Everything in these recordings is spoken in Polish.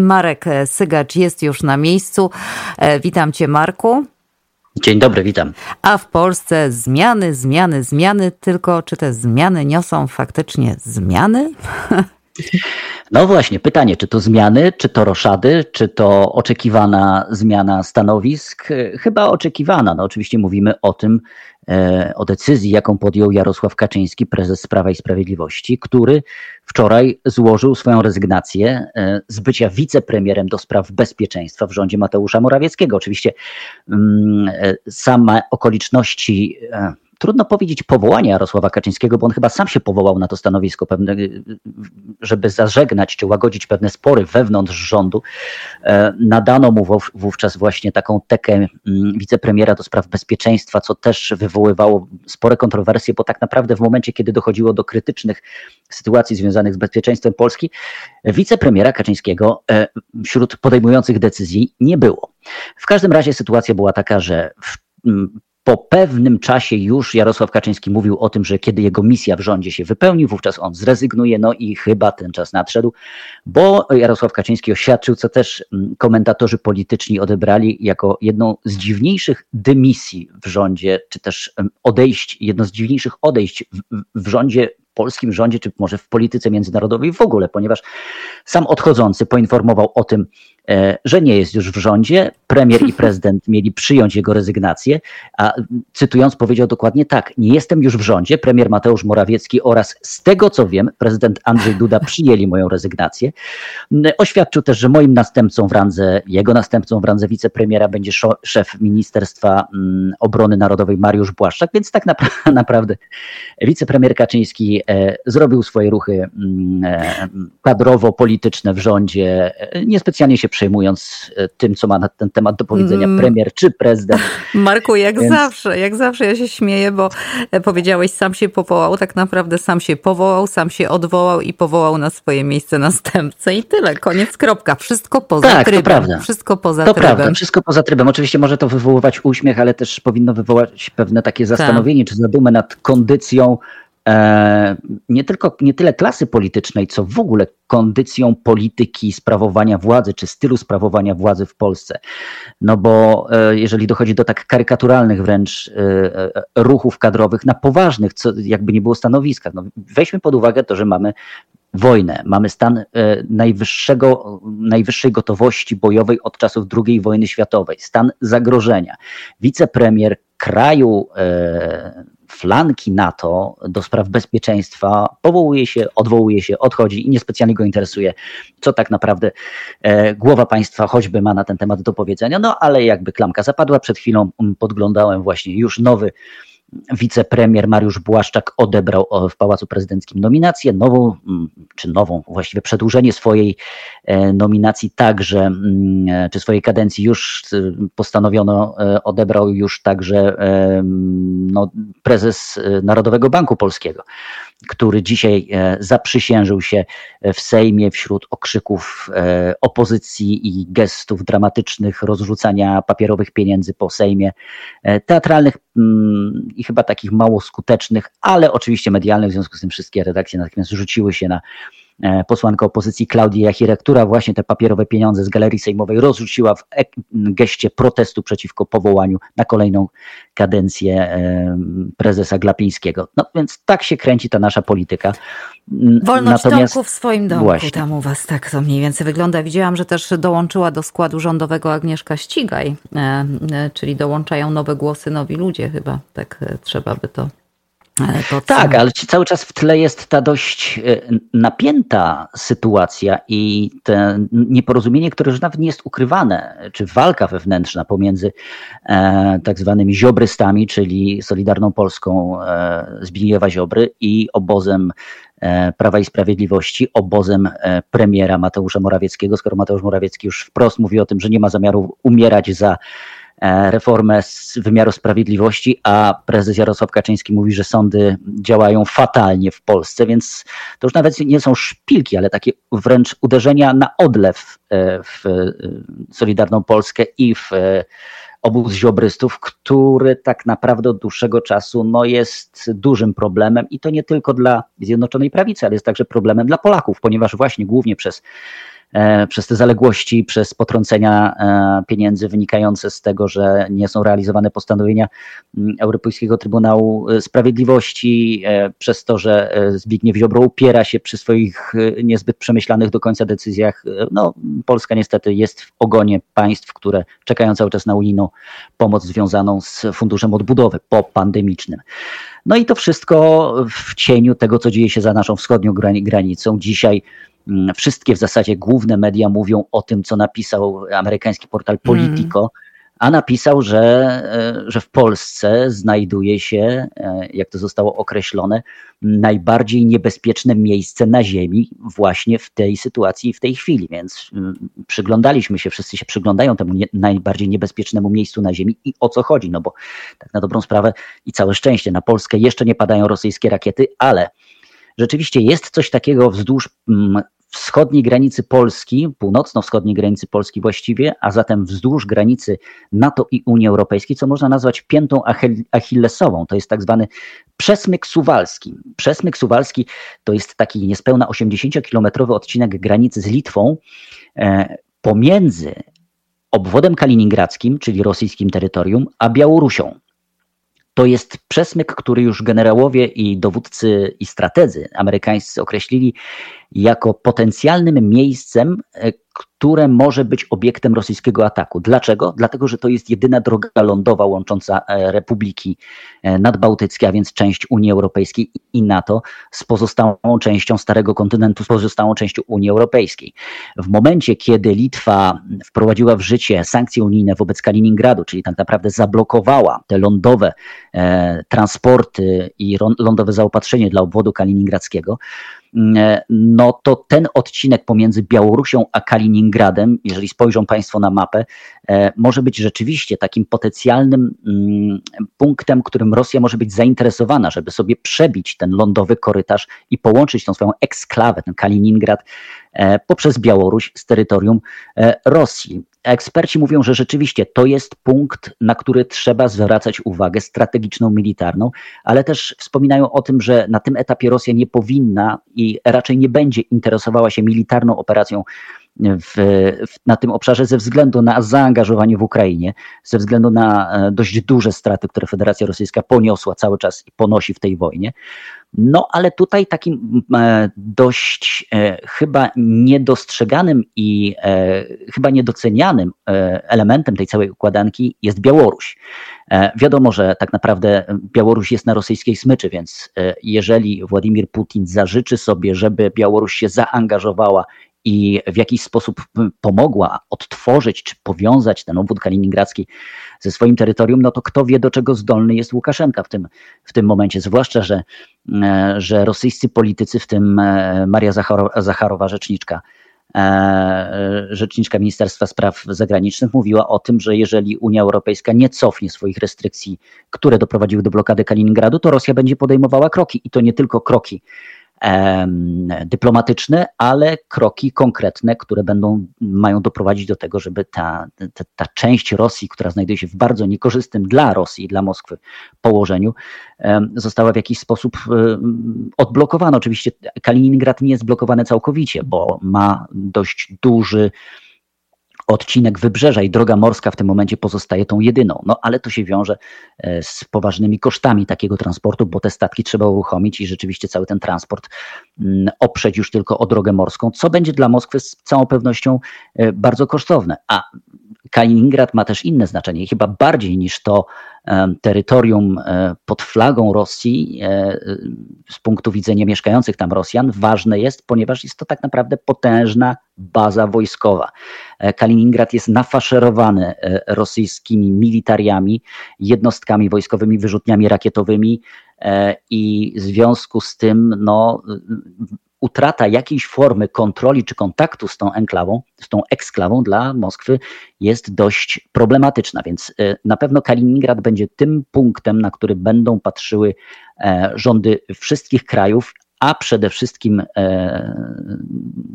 Marek Sygacz jest już na miejscu. Witam cię Marku. Dzień dobry, witam. A w Polsce zmiany, zmiany, zmiany, tylko czy te zmiany niosą faktycznie zmiany? No właśnie, pytanie, czy to zmiany, czy to roszady, czy to oczekiwana zmiana stanowisk? Chyba oczekiwana. No oczywiście mówimy o tym, e, o decyzji, jaką podjął Jarosław Kaczyński, prezes Prawa i Sprawiedliwości, który wczoraj złożył swoją rezygnację e, z bycia wicepremierem do spraw bezpieczeństwa w rządzie Mateusza Morawieckiego. Oczywiście mm, e, same okoliczności trudno powiedzieć powołania Jarosława Kaczyńskiego, bo on chyba sam się powołał na to stanowisko, pewne, żeby zażegnać czy łagodzić pewne spory wewnątrz rządu. E, nadano mu wówczas właśnie taką tekę mm, wicepremiera do spraw bezpieczeństwa, co też wywoływało spore kontrowersje, bo tak naprawdę w momencie, kiedy dochodziło do krytycznych sytuacji związanych z bezpieczeństwem Polski, wicepremiera Kaczyńskiego e, wśród podejmujących decyzji nie było. W każdym razie sytuacja była taka, że w po pewnym czasie już Jarosław Kaczyński mówił o tym, że kiedy jego misja w rządzie się wypełni, wówczas on zrezygnuje, no i chyba ten czas nadszedł, bo Jarosław Kaczyński oświadczył, co też mm, komentatorzy polityczni odebrali jako jedną z dziwniejszych dymisji w rządzie, czy też odejść, jedno z dziwniejszych odejść w, w rządzie polskim rządzie, czy może w polityce międzynarodowej w ogóle, ponieważ sam odchodzący poinformował o tym, E, że nie jest już w rządzie. Premier i prezydent mieli przyjąć jego rezygnację, a cytując powiedział dokładnie tak: Nie jestem już w rządzie. Premier Mateusz Morawiecki oraz z tego co wiem, prezydent Andrzej Duda przyjęli moją rezygnację. Oświadczył też, że moim następcą w randze, jego następcą w randze wicepremiera będzie szef Ministerstwa Obrony Narodowej Mariusz Błaszczak, więc tak naprawdę wicepremier Kaczyński zrobił swoje ruchy e, kadrowo-polityczne w rządzie, niespecjalnie się przejmując e, tym, co ma na ten temat do powiedzenia mm. premier czy prezydent. Marku, jak Więc... zawsze, jak zawsze ja się śmieję, bo e, powiedziałeś, sam się powołał, tak naprawdę sam się powołał, sam się odwołał i powołał na swoje miejsce następcę i tyle, koniec, kropka. Wszystko poza tak, trybem. To prawda. Wszystko poza to trybem. prawda, wszystko poza trybem. Oczywiście może to wywoływać uśmiech, ale też powinno wywołać pewne takie tak. zastanowienie, tak. czy zadumę nad kondycją E, nie tylko nie tyle klasy politycznej, co w ogóle kondycją polityki sprawowania władzy, czy stylu sprawowania władzy w Polsce. No bo e, jeżeli dochodzi do tak karykaturalnych wręcz e, ruchów kadrowych na poważnych, co jakby nie było stanowiskach, no weźmy pod uwagę to, że mamy wojnę, mamy stan najwyższego, najwyższej gotowości bojowej od czasów II wojny światowej, stan zagrożenia. Wicepremier kraju flanki NATO do spraw bezpieczeństwa powołuje się, odwołuje się, odchodzi i niespecjalnie go interesuje, co tak naprawdę e, głowa państwa choćby ma na ten temat do powiedzenia. No ale jakby klamka zapadła, przed chwilą mm, podglądałem właśnie już nowy wicepremier Mariusz Błaszczak odebrał w Pałacu Prezydenckim nominację, nową, mm, czy nową, właściwie przedłużenie swojej e, nominacji także, mm, e, czy swojej kadencji już e, postanowiono, odebrał już także no, prezes Narodowego Banku Polskiego który dzisiaj e, zaprzysiężył się w Sejmie wśród okrzyków e, opozycji i gestów dramatycznych rozrzucania papierowych pieniędzy po Sejmie, e, teatralnych mm, i chyba takich mało skutecznych, ale oczywiście medialnych, w związku z tym wszystkie redakcje natychmiast rzuciły się na E, posłanka opozycji Klaudia Jachira, która właśnie te papierowe pieniądze z Galerii Sejmowej rozrzuciła w geście protestu przeciwko powołaniu na kolejną kadencję e, prezesa Glapińskiego. No więc tak się kręci ta nasza polityka. Wolność Natomiast, domku w swoim domku, właśnie. tam u was tak to mniej więcej wygląda. Widziałam, że też dołączyła do składu rządowego Agnieszka Ścigaj, e, czyli dołączają nowe głosy, nowi ludzie chyba, tak trzeba by to tak, ale cały czas w tle jest ta dość e, napięta sytuacja i te nieporozumienie, które już nawet nie jest ukrywane, czy walka wewnętrzna pomiędzy e, tak zwanymi ziobrystami, czyli Solidarną Polską e, Zbigniewa Ziobry i obozem e, Prawa i Sprawiedliwości, obozem e, premiera Mateusza Morawieckiego, skoro Mateusz Morawiecki już wprost mówi o tym, że nie ma zamiaru umierać za reformę z wymiaru sprawiedliwości, a prezes Jarosław Kaczyński mówi, że sądy działają fatalnie w Polsce, więc to już nawet nie są szpilki, ale takie wręcz uderzenia na odlew e, w e, Solidarną Polskę i w obóz ziobrystów, który tak naprawdę od dłuższego czasu no, jest dużym problemem i to nie tylko dla Zjednoczonej Prawicy, ale jest także problemem dla Polaków, ponieważ właśnie głównie przez e, przez te zaległości, przez potrącenia e, pieniędzy wynikające z tego, że nie są realizowane postanowienia Europejskiego Trybunału Sprawiedliwości, przez to, że Zbigniew Ziobro upiera się przy swoich niezbyt przemyślanych do końca decyzjach. No, Polska niestety jest w ogonie państw, które czekają cały czas na unijną pomoc związaną z Funduszem Odbudowy popandemicznym. No i to wszystko w cieniu tego, co dzieje się za naszą wschodnią granicą. Dzisiaj wszystkie w zasadzie główne media mówią o tym, co napisał amerykański portal Politico. Mm a napisał, że, e, że w Polsce znajduje się, e, jak to zostało określone, najbardziej niebezpieczne miejsce na Ziemi właśnie w tej sytuacji, w tej chwili. Więc przyglądaliśmy się, wszyscy się przyglądają temu nie, najbardziej niebezpiecznemu miejscu na Ziemi i o co chodzi. No bo tak na dobrą sprawę i całe szczęście na Polskę jeszcze nie padają rosyjskie rakiety, ale rzeczywiście jest coś takiego wzdłuż wschodniej granicy Polski, północno-wschodniej granicy Polski właściwie, a zatem wzdłuż granicy NATO i Unii Europejskiej, co można nazwać piętą achillesową. To jest tak zwany przesmyk suwalski. Przesmyk suwalski to jest taki niespełna 80-kilometrowy odcinek granicy z Litwą e, pomiędzy obwodem kaliningradzkim, czyli rosyjskim terytorium, a Białorusią. To jest przesmyk, który już generałowie i dowódcy i strategzy amerykańscy określili jako potencjalnym miejscem, e, które może być obiektem rosyjskiego ataku. Dlaczego? Dlatego, że to jest jedyna droga lądowa łącząca e, republiki e, nadbałtyckie, a więc część Unii Europejskiej i NATO z pozostałą częścią Starego Kontynentu, z pozostałą częścią Unii Europejskiej. W momencie, kiedy Litwa wprowadziła w życie sankcje unijne wobec Kaliningradu, czyli tak naprawdę zablokowała te lądowe e, transporty i lądowe zaopatrzenie dla obwodu kaliningradzkiego, no to ten odcinek pomiędzy Białorusią a Kaliningradem, jeżeli spojrzą Państwo na mapę, e, może być rzeczywiście takim potencjalnym mm, punktem, którym Rosja może być zainteresowana, żeby sobie przebić ten lądowy korytarz i połączyć tą swoją eksklawę, ten Kaliningrad, e, poprzez Białoruś z terytorium Rosji. Eksperci mówią, że rzeczywiście to jest punkt, na który trzeba zwracać uwagę strategiczną, militarną, ale też wspominają o tym, że na tym etapie Rosja nie powinna i raczej nie będzie interesowała się militarną operacją w, w, na tym obszarze ze względu na zaangażowanie w Ukrainie, ze względu na e, dość duże straty, które Federacja Rosyjska poniosła cały czas i ponosi w tej wojnie. No ale tutaj takim e, dość e, chyba niedostrzeganym i chyba niedocenianym elementem tej całej układanki jest Białoruś. Wiadomo, że tak naprawdę Białoruś jest na rosyjskiej smyczy, więc jeżeli Władimir Putin zażyczy sobie, żeby Białoruś się zaangażowała i w jakiś sposób pomogła odtworzyć czy powiązać ten obwód kaliningradzki ze swoim terytorium, no to kto wie, do czego zdolny jest Łukaszenka w tym, w tym momencie. Zwłaszcza, że, e, że rosyjscy politycy, w tym e, Maria Zacharowa, rzeczniczka, e, rzeczniczka Ministerstwa Spraw Zagranicznych mówiła o tym, że jeżeli Unia Europejska nie cofnie swoich restrykcji, które doprowadziły do blokady Kaliningradu, to Rosja będzie podejmowała kroki. I to nie tylko kroki dyplomatyczne, ale kroki konkretne, które będą, mają doprowadzić do tego, żeby ta, ta, ta część Rosji, która znajduje się w bardzo niekorzystnym dla Rosji i dla Moskwy położeniu, została w jakiś sposób odblokowana. Oczywiście Kaliningrad nie jest blokowany całkowicie, bo ma dość duży odcinek wybrzeża i droga morska w tym momencie pozostaje tą jedyną. No ale to się wiąże e, z poważnymi kosztami takiego transportu, bo te statki trzeba uruchomić i rzeczywiście cały ten transport mm, oprzeć już tylko o drogę morską, co będzie dla Moskwy z całą pewnością e, bardzo kosztowne. A Kaliningrad ma też inne znaczenie, chyba bardziej niż to terytorium e, pod flagą Rosji e, z punktu widzenia mieszkających tam Rosjan ważne jest, ponieważ jest to tak naprawdę potężna baza wojskowa. E, Kaliningrad jest nafaszerowany rosyjskimi militariami, jednostkami wojskowymi, wyrzutniami rakietowymi i w związku z tym no, utrata jakiejś formy kontroli czy kontaktu z tą enklawą, z tą eksklawą dla Moskwy jest dość problematyczna, więc e, na pewno Kaliningrad będzie tym punktem, na który będą patrzyły e, rządy wszystkich krajów, a przede wszystkim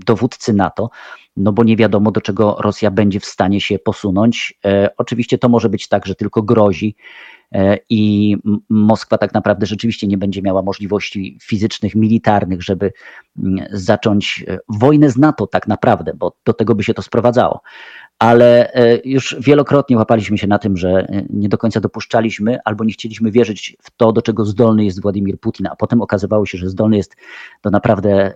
dowódcy NATO, no bo nie wiadomo, do czego Rosja będzie w stanie się posunąć. Oczywiście to może być tak, że tylko grozi E, i Moskwa tak naprawdę rzeczywiście nie będzie miała możliwości fizycznych, militarnych, żeby mm, zacząć e, wojnę z NATO tak naprawdę, bo do tego by się to sprowadzało. Ale e, już wielokrotnie łapaliśmy się na tym, że nie do końca dopuszczaliśmy albo nie chcieliśmy wierzyć w to, do czego zdolny jest Władimir Putin, a potem okazywało się, że zdolny jest do naprawdę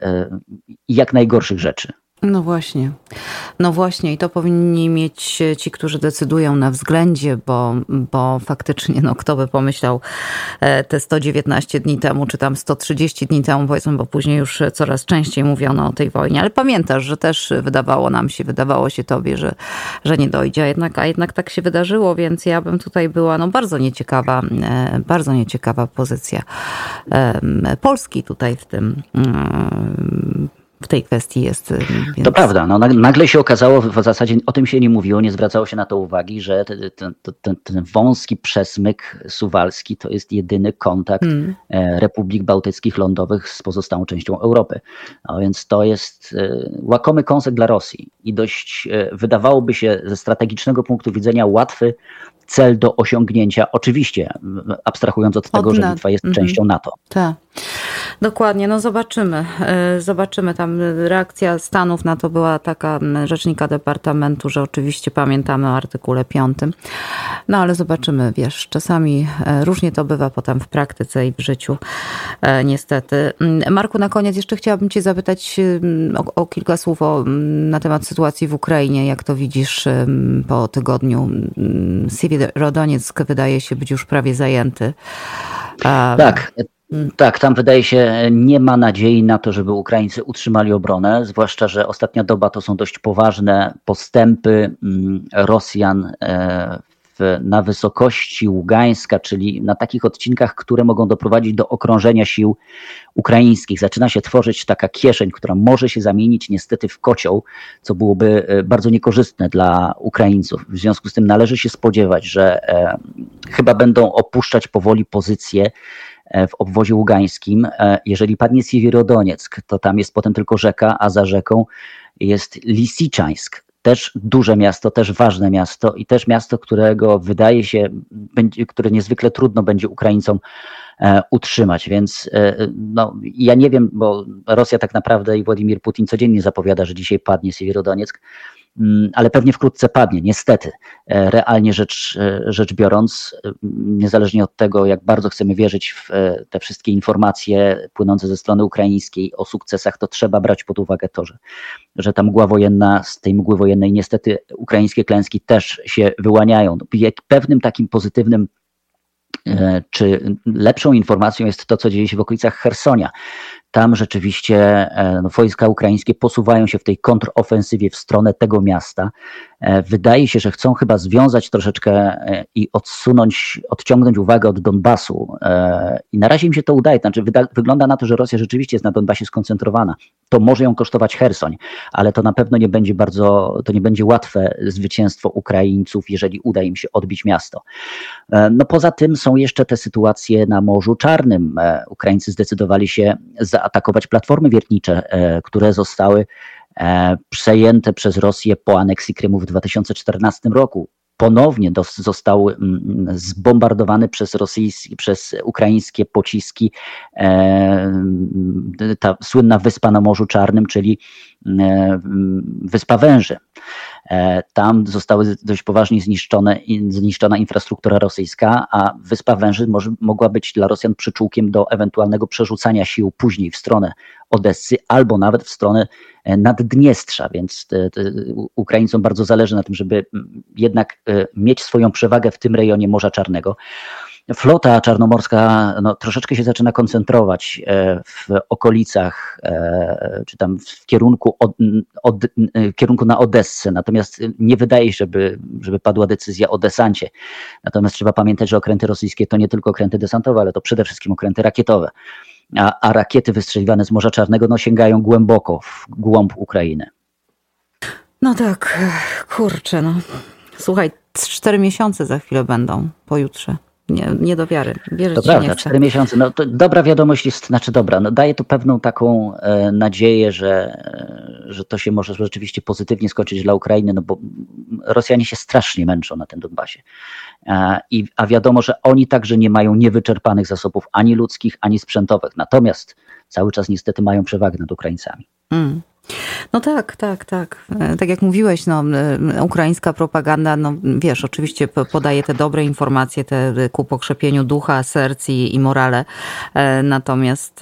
jak najgorszych rzeczy. No właśnie. No właśnie i to powinni mieć ci, którzy decydują na względzie, bo, bo faktycznie, no kto by pomyślał e, te 119 dni temu, czy tam 130 dni temu, powiedzmy, bo później już coraz częściej mówiono o tej wojnie, ale pamiętasz, że też wydawało nam się, wydawało się tobie, że, że nie dojdzie, a jednak, a jednak tak się wydarzyło, więc ja bym tutaj była, no bardzo nieciekawa, e, bardzo nieciekawa pozycja Polski tutaj w tym w tej kwestii jest. Y, więc... To prawda. No, nagle się okazało, w zasadzie o tym się nie mówiło, nie zwracało się na to uwagi, że ten, ten, ten wąski przesmyk suwalski to jest jedyny kontakt hmm. E, Republik Bałtyckich Lądowych z pozostałą częścią Europy. A więc to jest e, łakomy kąsek dla Rosji i dość e, wydawałoby się ze strategicznego punktu widzenia łatwy cel do osiągnięcia, oczywiście abstrahując od tego, że Litwa jest mm -hmm. częścią NATO. Tak. Dokładnie, no zobaczymy. E, zobaczymy. Tam reakcja Stanów na to była taka rzecznika Departamentu, że oczywiście pamiętamy o artykule 5. No ale zobaczymy, wiesz, czasami e, różnie to bywa potem w praktyce i w życiu, e, niestety. Marku, na koniec jeszcze chciałabym Cię zapytać o, o kilka słów o, na temat sytuacji w Ukrainie. Jak to widzisz po tygodniu? Siewierodonieck wydaje się być już prawie zajęty. Tak, tak, tam wydaje się nie ma nadziei na to, żeby Ukraińcy utrzymali obronę, zwłaszcza, że ostatnia doba to są dość poważne postępy mm, Rosjan e, w, na wysokości Ługańska, czyli na takich odcinkach, które mogą doprowadzić do okrążenia sił ukraińskich. Zaczyna się tworzyć taka kieszeń, która może się zamienić niestety w kocioł, co byłoby e, bardzo niekorzystne dla Ukraińców. W związku z tym należy się spodziewać, że e, chyba będą opuszczać powoli pozycje w obwozie ługańskim. E, jeżeli padnie Siewierodonieck, to tam jest potem tylko rzeka, a za rzeką jest Lisiczańsk. Też duże miasto, też ważne miasto i też miasto, którego wydaje się, które niezwykle trudno będzie Ukraińcom e, utrzymać. Więc no, ja nie wiem, bo Rosja tak naprawdę i Władimir Putin codziennie zapowiada, że dzisiaj padnie Siewierodonieck. Mm, ale pewnie wkrótce padnie, niestety. E, realnie rzecz, e, rzecz biorąc, e, niezależnie od tego, jak bardzo chcemy wierzyć w te wszystkie informacje płynące ze strony ukraińskiej o sukcesach, to trzeba brać pod uwagę to, że, że ta mgła wojenna, z tej mgły wojennej niestety ukraińskie klęski też się wyłaniają. Pewnym takim pozytywnym czy lepszą informacją jest to, co dzieje się w okolicach Hersonia. Tam rzeczywiście e, no, wojska ukraińskie posuwają się w tej kontrofensywie w stronę tego miasta. E, wydaje się, że chcą chyba związać troszeczkę e, i odsunąć, odciągnąć uwagę od Donbasu. I na razie im się to udaje. Znaczy, wygląda na to, że Rosja rzeczywiście jest na Donbasie skoncentrowana. To może ją kosztować Hersoń, ale to na pewno nie będzie bardzo, to nie będzie łatwe zwycięstwo Ukraińców, jeżeli uda im się odbić miasto. No poza tym są jeszcze te sytuacje na Morzu Czarnym. Ukraińcy zdecydowali się za atakować platformy wiertnicze, e, które zostały e, przejęte przez Rosję po aneksji Krymu w 2014 roku. Ponownie został mm, zbombardowany przez rosyjskie, przez ukraińskie pociski e, ta słynna wyspa na Morzu Czarnym, czyli Wyspa Węży. E, tam zostały dość poważnie zniszczone, zniszczona infrastruktura rosyjska, a Wyspa Węży może, mogła być dla Rosjan przyczółkiem do ewentualnego przerzucania sił później w stronę Odessy albo nawet w stronę e, Naddniestrza, więc te, te Ukraińcom bardzo zależy na tym, żeby jednak e, mieć swoją przewagę w tym rejonie Morza Czarnego flota czarnomorska no, troszeczkę się zaczyna koncentrować e, w okolicach, e, czy tam w kierunku, od, od, w kierunku na Odessę. Natomiast nie wydaje się, żeby, żeby padła decyzja o desancie. Natomiast trzeba pamiętać, że okręty rosyjskie to nie tylko okręty desantowe, ale to przede wszystkim okręty rakietowe. A, a rakiety wystrzeliwane z Morza Czarnego no, sięgają głęboko w głąb Ukrainy. No tak, kurczę, no. Słuchaj, cztery miesiące za chwilę będą, pojutrze. Nie, nie do wiary. Wierzyć to prawda, cztery miesiące. No, dobra wiadomość jest, znaczy dobra, no daje to pewną taką e, nadzieję, że, e, że to się może rzeczywiście pozytywnie skończyć dla Ukrainy, no bo Rosjanie się strasznie męczą na tym Donbasie. E, i, a wiadomo, że oni także nie mają niewyczerpanych zasobów ani ludzkich, ani sprzętowych. Natomiast cały czas niestety mają przewagę nad Ukraińcami. Mm. No tak, tak, tak. E, tak jak mówiłeś, no, ukraińska propaganda, no wiesz, oczywiście podaje te dobre informacje te ku pokrzepieniu ducha, serc i, i morale. E, natomiast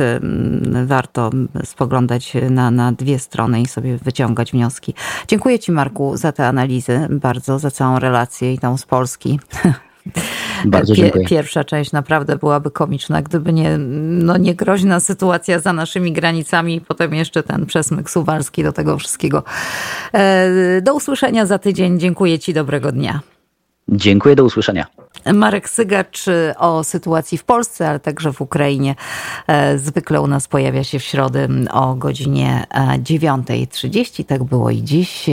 warto spoglądać na, na dwie strony i sobie wyciągać wnioski. Dziękuję Ci, Marku, za te analizy bardzo, za całą relację i tą z Polski. Bardzo dziękuję. Pierwsza część naprawdę byłaby komiczna, gdyby nie, no nie groźna sytuacja za naszymi granicami i potem jeszcze ten przesmyk suwalski do tego wszystkiego. E, do usłyszenia za tydzień. Dziękuję Ci, dobrego dnia. Dziękuję, do usłyszenia. Marek Sygacz o sytuacji w Polsce, ale także w Ukrainie. E, zwykle u nas pojawia się w środę o godzinie 9.30. Tak było i dziś.